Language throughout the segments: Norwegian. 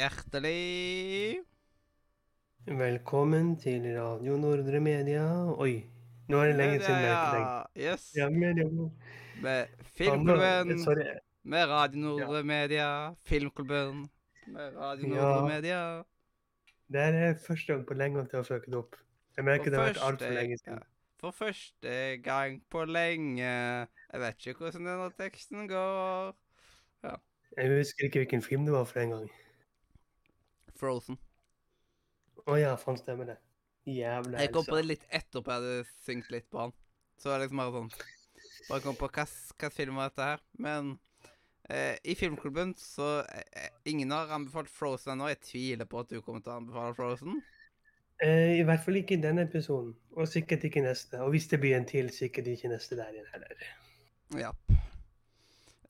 Hjertelig Velkommen til Radio Nordre Media. Oi, nå er det lenge siden jeg har deg. yes. Ja, media. Med Filmklubben, Sorry. med Radio Nordre Media, Filmklubben, med Radio Ja. Nordre Media. Det er første gang på lenge at jeg har søkt opp. Jeg merker For det har vært altfor lenge ja, siden. For første gang på lenge. Jeg vet ikke hvordan denne teksten går. Jeg husker ikke hvilken film det var for en gang. Frozen. Å ja, faen stemmer det. Jævla Jeg kom på det litt etterpå jeg hadde syngt litt på han. Så var det liksom bare sånn Bare kom på hvilken film var dette her. Men eh, i filmklubben så eh, Ingen har anbefalt Frozen ennå. Jeg tviler på at du kommer til å anbefale Frozen. Eh, I hvert fall ikke i denne episoden, og sikkert ikke neste. Og hvis det blir en til, sikkert ikke neste der igjen heller. Ja.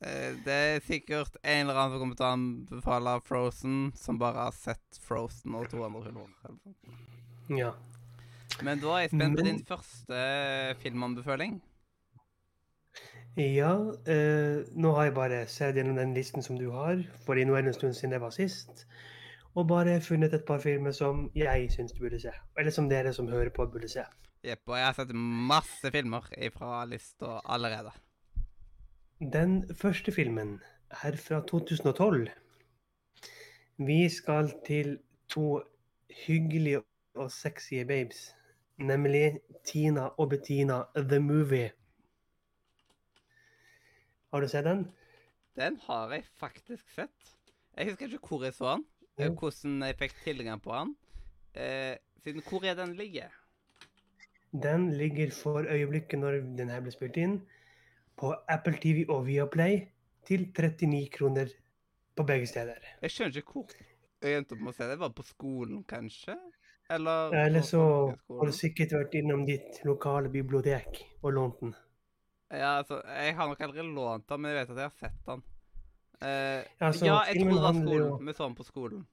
Eh, det er sikkert en eller annen som kommer til å anbefale Frozen, som bare har sett Frozen og to andre filmer. eller. Ja. Men da er jeg spent på din første filmanbefaling. Ja, eh, nå har jeg bare sett gjennom den listen som du har, fordi nå er det en stund siden jeg var sist, og bare funnet et par filmer som jeg syns du burde se, eller som dere som hører på burde se. Jepp, og jeg har sett masse filmer fra lista allerede. Den første filmen er fra 2012. Vi skal til to hyggelige og sexy babes, nemlig Tina og Bettina The Movie. Har du sett den? Den har jeg faktisk sett. Jeg husker ikke hvor jeg så den, Ja. eh, hvordan jeg fikk tilgang på den. Eh, siden hvor er den ligger? Den ligger for øyeblikket når denne ble spilt inn, på Apple TV og Viaplay til 39 kroner på begge steder. Jeg skjønner ikke hvor jeg endte opp med å se det. Var det på skolen, kanskje? Eller Eller så har du sikkert vært innom ditt lokale bibliotek og lånt den. Ja, altså, jeg har nok aldri lånt den, men jeg vet at jeg har sett den. Uh, Ja, ja, jeg tror det var skolen. Vi så den på skolen.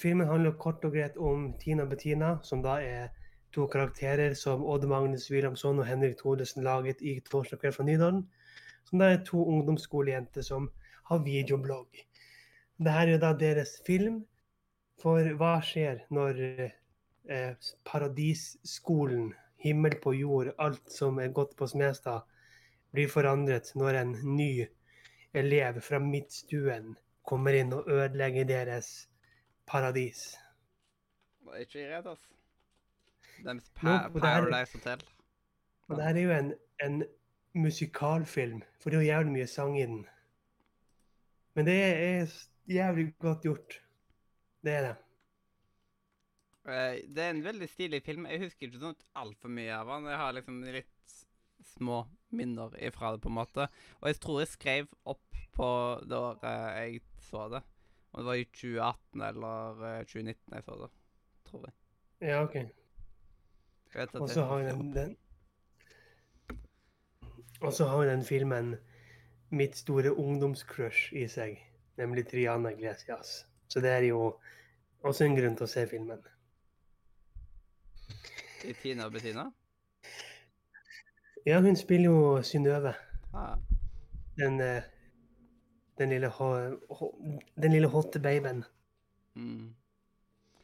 Filmen handler kort og greit om Tina Bettina, som da er to karakterer som Odd Magnus Wilhelmsson og Henrik Thodesen laget i 'Torsdag kveld fra Nydalen'. Som det er to ungdomsskolejenter som har videoblogg. Dette er jo da deres film. For hva skjer når eh, paradisskolen, himmel på jord, alt som er godt på Smestad, blir forandret når en ny elev fra midtstuen kommer inn og ødelegger deres paradis. Det er ikke redd, altså. Deres pa Paradise Hotel. Og det her er jo en, en musikalfilm, for det er jo jævlig mye sang i den. Men det er jævlig godt gjort. Det er det. Eh, det er en veldig stilig film. Jeg husker ikke sånn altfor mye av den. Jeg har liksom litt små minner ifra det, på en måte. Og jeg tror jeg skrev opp på det året jeg så det. Om det var i 2018 eller eh, 2019 jeg så det. Tror jeg. Ja, OK. Og så har den, den Og så har den filmen mitt store ungdomscrush i seg, nemlig Triana Glesias. Så det er jo også en grunn til å se filmen. I Tina og Bettina. Ja, hun spiller jo Synnøve. Ah, Den, eh, den lille, ho- ho- den lille hotte babyen mm.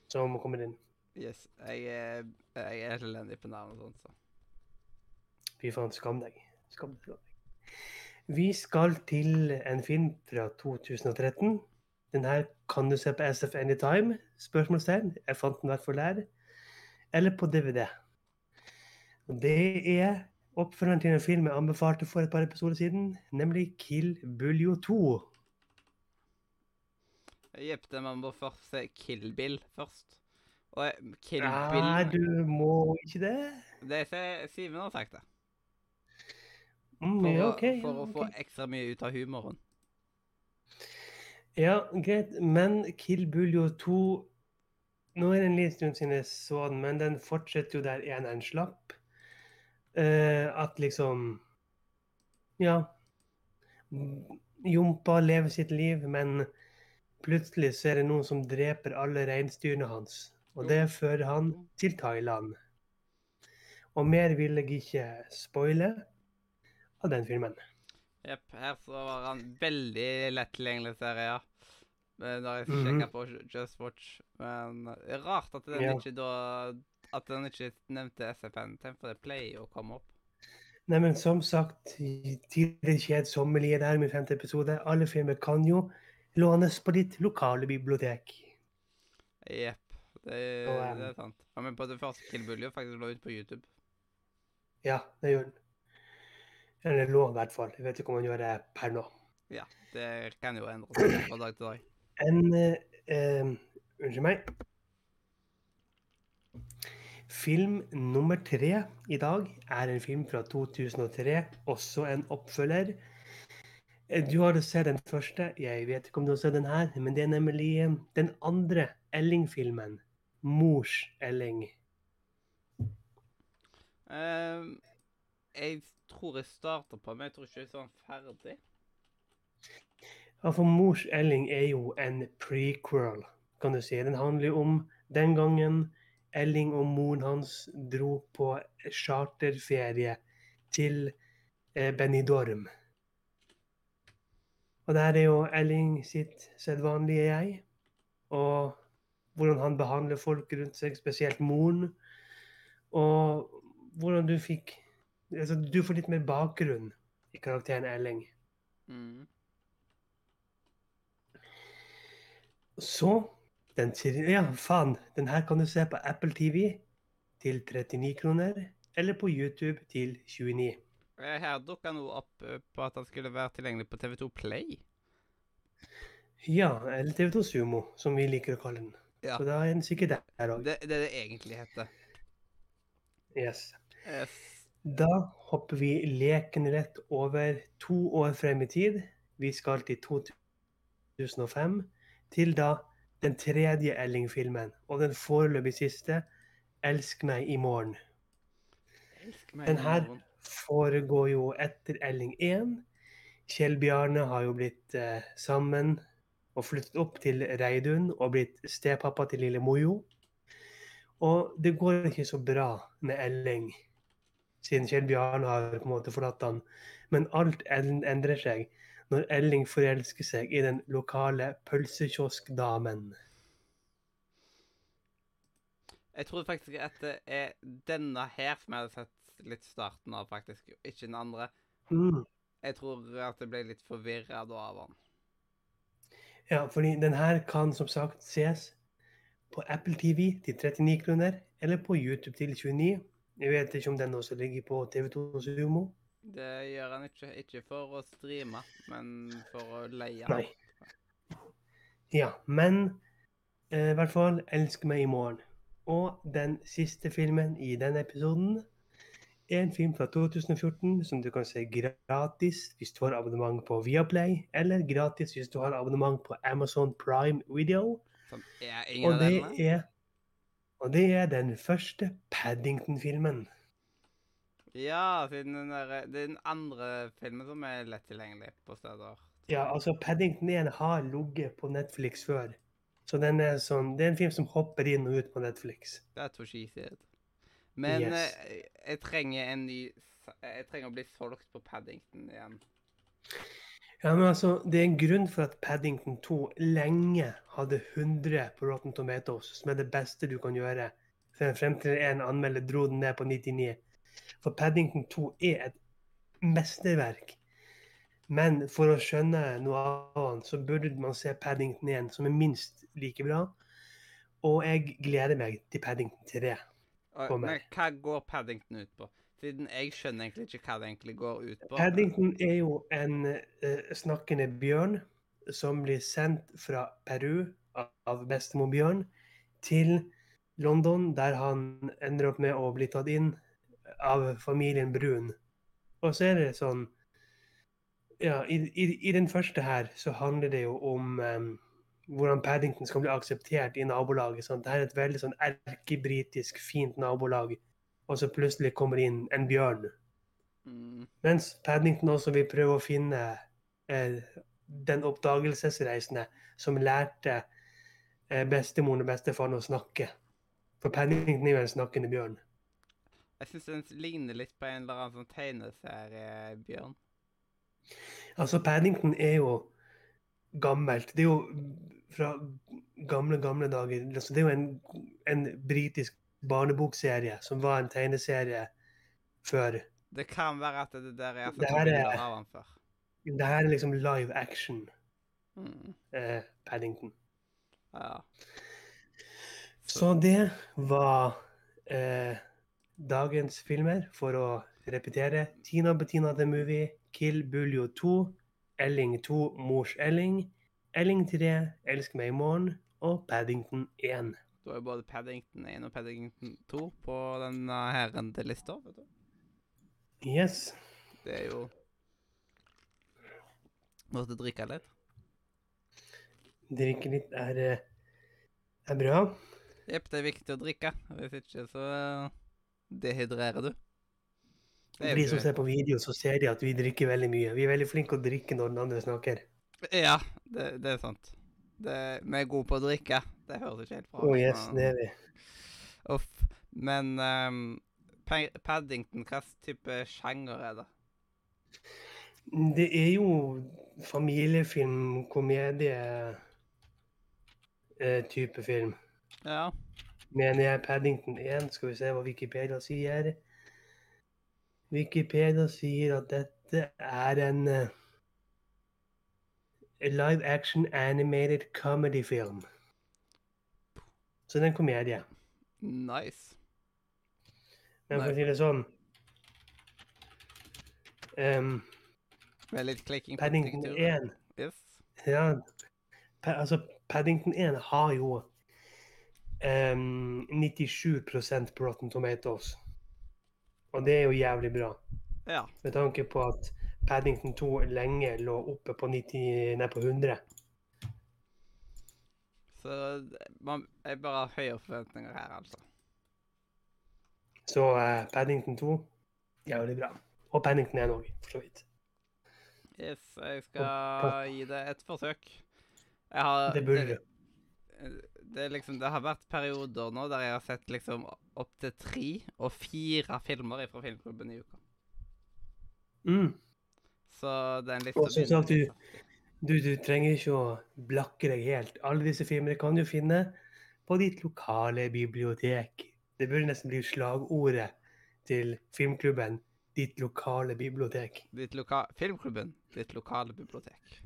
som kommer inn. Yes. Jeg, er- jeg er elendig på navn og sånt, så. Fy faen, skam deg. Skam deg. Vi skal til en film fra 2013. Den her kan du se på SF Anytime? Spørsmålstegn. Jeg fant den i hvert fall der. Eller på DVD. Det er oppfølgeren til en film jeg anbefalte for et par episoder siden, nemlig Kill Buljo 2. Jepp, man må først se Kill Bill først. Og Kill Bill du må ikke det? Det er Simen har sagt det. Mm, For, ja, å- OK. for å okay. få ekstra mye ut av humoren. Ja, greit. Men Kill Buljo 2 Nå er det en liten stund siden jeg så den, men den fortsetter jo der eneren slapp. Uh, at liksom Ja. Jompa lever sitt liv, men plutselig så er det noen som dreper alle reinsdyrene hans. Og det fører han til Thailand. Og mer vil jeg ikke spoile av den filmen. Jepp. Her så var han veldig lett tilgjengelig, ser jeg. ja. Da jeg jeg mm -hmm. på Just Watch. Men rart at den Ja. ikke da At den ikke nevnte SFN. Tenk for det pleier å komme opp. Nei, men som sagt, tidligere kjedsommelige der med femte episode, alle filmer kan jo lånes på ditt lokale bibliotek. Jepp. Det, Og, um, det er sant. Ja, men på det første Kill Bill jo faktisk lå ut på YouTube. Ja, det gjør den. Eller lå i hvert fall. Jeg vet ikke om man gjør det per nå. Ja, det kan jo endre seg fra dag til dag. En eh, Unnskyld meg. Film nummer tre i dag er en film fra 2003, også en oppfølger. Eh, Du har sett den første, jeg vet ikke om du har sett den her, men det er nemlig eh, den andre Elling-filmen. Mors Elling. Ehm, jeg tror jeg starter på, men jeg tror ikke jeg er sånn ferdig. Ja, for Mors Elling er jo en prequel, kan du si. Den handler jo om den gangen Elling og moren hans dro på charterferie til eh, Benidorm. Og der er jo Elling sitt sedvanlige jeg. Og hvordan han behandler folk rundt seg, spesielt moren. Og hvordan du fikk altså, Du får litt mer bakgrunn i karakteren Elling. Mm. Så den Ja, faen. Den her kan du se på Apple TV til 39 kroner, eller på YouTube til 29. Eh, Her dukka noe opp eh, på at han skulle være tilgjengelig på TV2 Play. Ja, eller TV2 Sumo, som vi liker å kalle den. Ja. Så da er den sikkert der òg. Det, det er det egentlig heter. Yes. Da hopper vi lekende lett over to år frem i tid. Vi skal til 2005, til da den tredje Elling-filmen, og den foreløpig siste, 'Elsk meg i morgen'. Den her foregår jo etter Elling 1. Kjell Bjarne har jo blitt eh, sammen og flyttet opp til Reidun og blitt stepappa til lille Mojo. Og det går ikke så bra med Elling, siden Kjell Bjarne har på en måte forlatt han. Men alt endrer seg når Elling forelsker seg i den lokale pølsekioskdamen. Jeg tror faktisk at det er denne her som jeg hadde sett litt starten av, faktisk. Ikke den andre. Mm. Jeg tror at jeg ble litt forvirra av han. Ja, fordi den her kan som sagt ses på Apple TV til 39 kroner, eller på YouTube til 29. Jeg vet ikke om den også ligger på TV2 Sumo. Det gjør han ikke. Ikke for å streame, men for å leie. Nei. Ja, men eh, i hvert fall 'Elsk meg i morgen'. Og den siste filmen i denne episoden en film fra 2014 som du kan se gratis hvis du har abonnement på Viaplay, eller gratis hvis du har abonnement på Amazon Prime Video. Og det er, og det er den første Paddington-filmen. Ja, siden den der, er den andre filmen som er lett tilgjengelig på steder. Ja, altså Paddington 1 har ligget på Netflix før. Så den er sånn, det er en film som hopper inn og ut på Netflix. Det er to skisider. Men Yes. eh, jeg trenger en ny Jeg trenger å bli solgt på Paddington igjen. Ja, men altså, Det er en grunn for at Paddington 2 lenge hadde 100 på Rotten Tomatoes, som er det beste du kan gjøre. For Frem til en anmelder dro den ned på 99. For Paddington 2 er et mesterverk. Men for å skjønne noe annet, så burde man se Paddington 1, som er minst like bra. Og jeg gleder meg til Paddington 3. Men hva går Paddington ut på? Siden jeg skjønner egentlig ikke hva det egentlig går ut på. Paddington er jo en uh, snakkende bjørn som blir sendt fra Peru av, bestemor Bjørn til London, der han ender opp med å bli tatt inn av familien Brun. Og så er det sånn Ja, i, i, i den første her så handler det jo om em, hvordan Paddington skal bli akseptert i nabolaget. Sant? Det er et veldig sånn erkebritisk, fint nabolag, og så plutselig kommer det inn en bjørn. Mm, Mens Paddington også vil prøve å finne eh, den oppdagelsesreisende som lærte eh, bestemoren og bestefaren å snakke. For Paddington er jo en snakkende bjørn. jeg syns den ligner litt på en eller annen sånn tegneseriebjørn. Altså, Paddington er jo gammelt. Det er jo fra gamle, gamle dager. Altså, det er jo en, en britisk barnebokserie som var en tegneserie før. Det kan være at det der er Det her er- av han før. Det her er liksom live action Mm. eh, Paddington. Ja. Så det var eh, dagens filmer. For å repetere. Tina Bettina The Movie, Kill Buljo 2, Elling 2, Mors Elling, Elling 3, Elsk meg i morgen og Paddington 1. Du har jo både Paddington 1 og Paddington 2 på denne herrende lista. vet du. Yes. Det er jo Måtte drikke litt. Drikke litt er, eh, er bra. Jepp, det er viktig å drikke. Hvis ikke så eh, dehydrerer du. Det For de som ser på video, så ser de at vi drikker veldig mye. Vi er veldig flinke å drikke når den andre snakker. Ja, det, det er sant. Det, vi er gode på å drikke. Det høres ikke helt bra Å yes, men- det er vi. Uff. Men um, Paddington, hva type sjanger er det? Det er jo familiefilm, komedie eh, film. Ja. Mener jeg Paddington 1. Skal vi se hva Wikipedia sier. Wikipedia sier at dette er en a live action animated comedy film. Så det er en komedie. Nice. Men for å si det sånn em, Med litt klikking på Paddington 1 Yes. Ja, pa, altså Paddington 1 har jo um, 97 på Rotten Tomatoes. Og det er jo jævlig bra. Ja. Med tanke på at Paddington 2 lenge lå oppe på 90, nei, på 100. Så man, jeg bare har høyere forventninger her, altså. Så uh, Paddington 2 jævlig bra. Og Paddington 1 òg, for så vidt. Yes, jeg skal gi det et forsøk. Jeg har Det burde du. det, det, liksom, det har vært perioder nå der jeg har sett liksom opptil tre og fire filmer fra filmklubben i uka. Mm. Så den lista Og som sagt, du- Du, du trenger ikke å blakke deg helt. Alle disse filmene kan du finne på ditt lokale bibliotek. Det burde nesten bli slagordet til filmklubben. Ditt lokale bibliotek. Ditt loka filmklubben, ditt lokale bibliotek.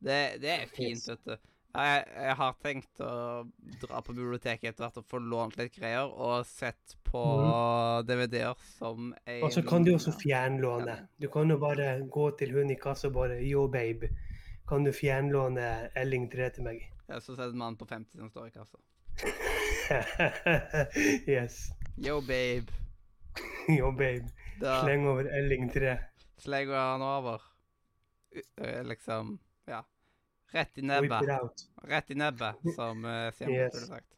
Det, det er fint, vet du. Jeg, jeg har tenkt å dra på biblioteket etter hvert og få lånt litt greier, og sett på DVD-er som en Og så kan du også fjernlåne. Du kan jo bare gå til hun i kassa og bare Yo, babe. Kan du fjernlåne Elling 3 til meg? Ja, så ser det en mann på 50 som står i kassa. yes. Yo, babe. Yo, babe. Da Sleng over Elling 3. slenger han over. Eh, Liksom. Rett i nebbet. Rett i nebbet, som uh, Yes. skulle sagt.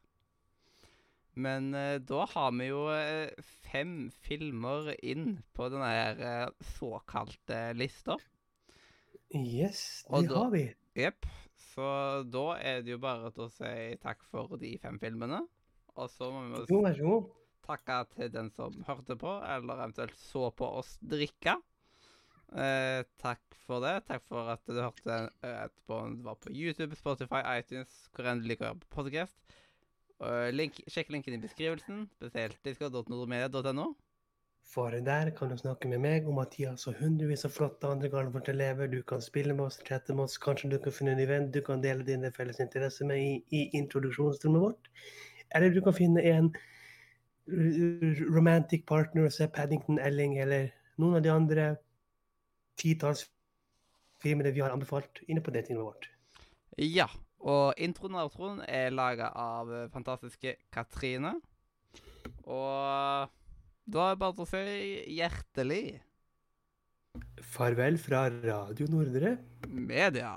Men uh, da har vi jo eh, fem filmer inn på denne her såkalte lista. Yes, det da- har vi. Jepp. Så da er det jo bare til å si takk for de fem filmene. Og så må vi Jo, takke til den som hørte på, eller eventuelt så på oss drikke. Eh, takk for det. Takk for at du hørte eh, etterpå om du var på YouTube, Spotify, iTunes, hvor enn du liker å høre på podcast. Link, sjekk linken i beskrivelsen, spesielt discord.nordmedia.no. For der kan du snakke med meg og Mathias og hundrevis av flotte andre Gardermoen-elever. Du kan spille med oss, chatte med oss, kanskje du kan finne en event du kan dele dine felles interesser med i, i introduksjonsrommet vårt. Eller du kan finne en romantic partner og se Paddington Elling eller noen av de andre titalls filmene vi har anbefalt inne på datingrommet vårt. Ja. Og introen og outroen er laga av eh, fantastiske Katrine. Og da er det bare å si hjertelig Farvel fra Radio Nordre. media.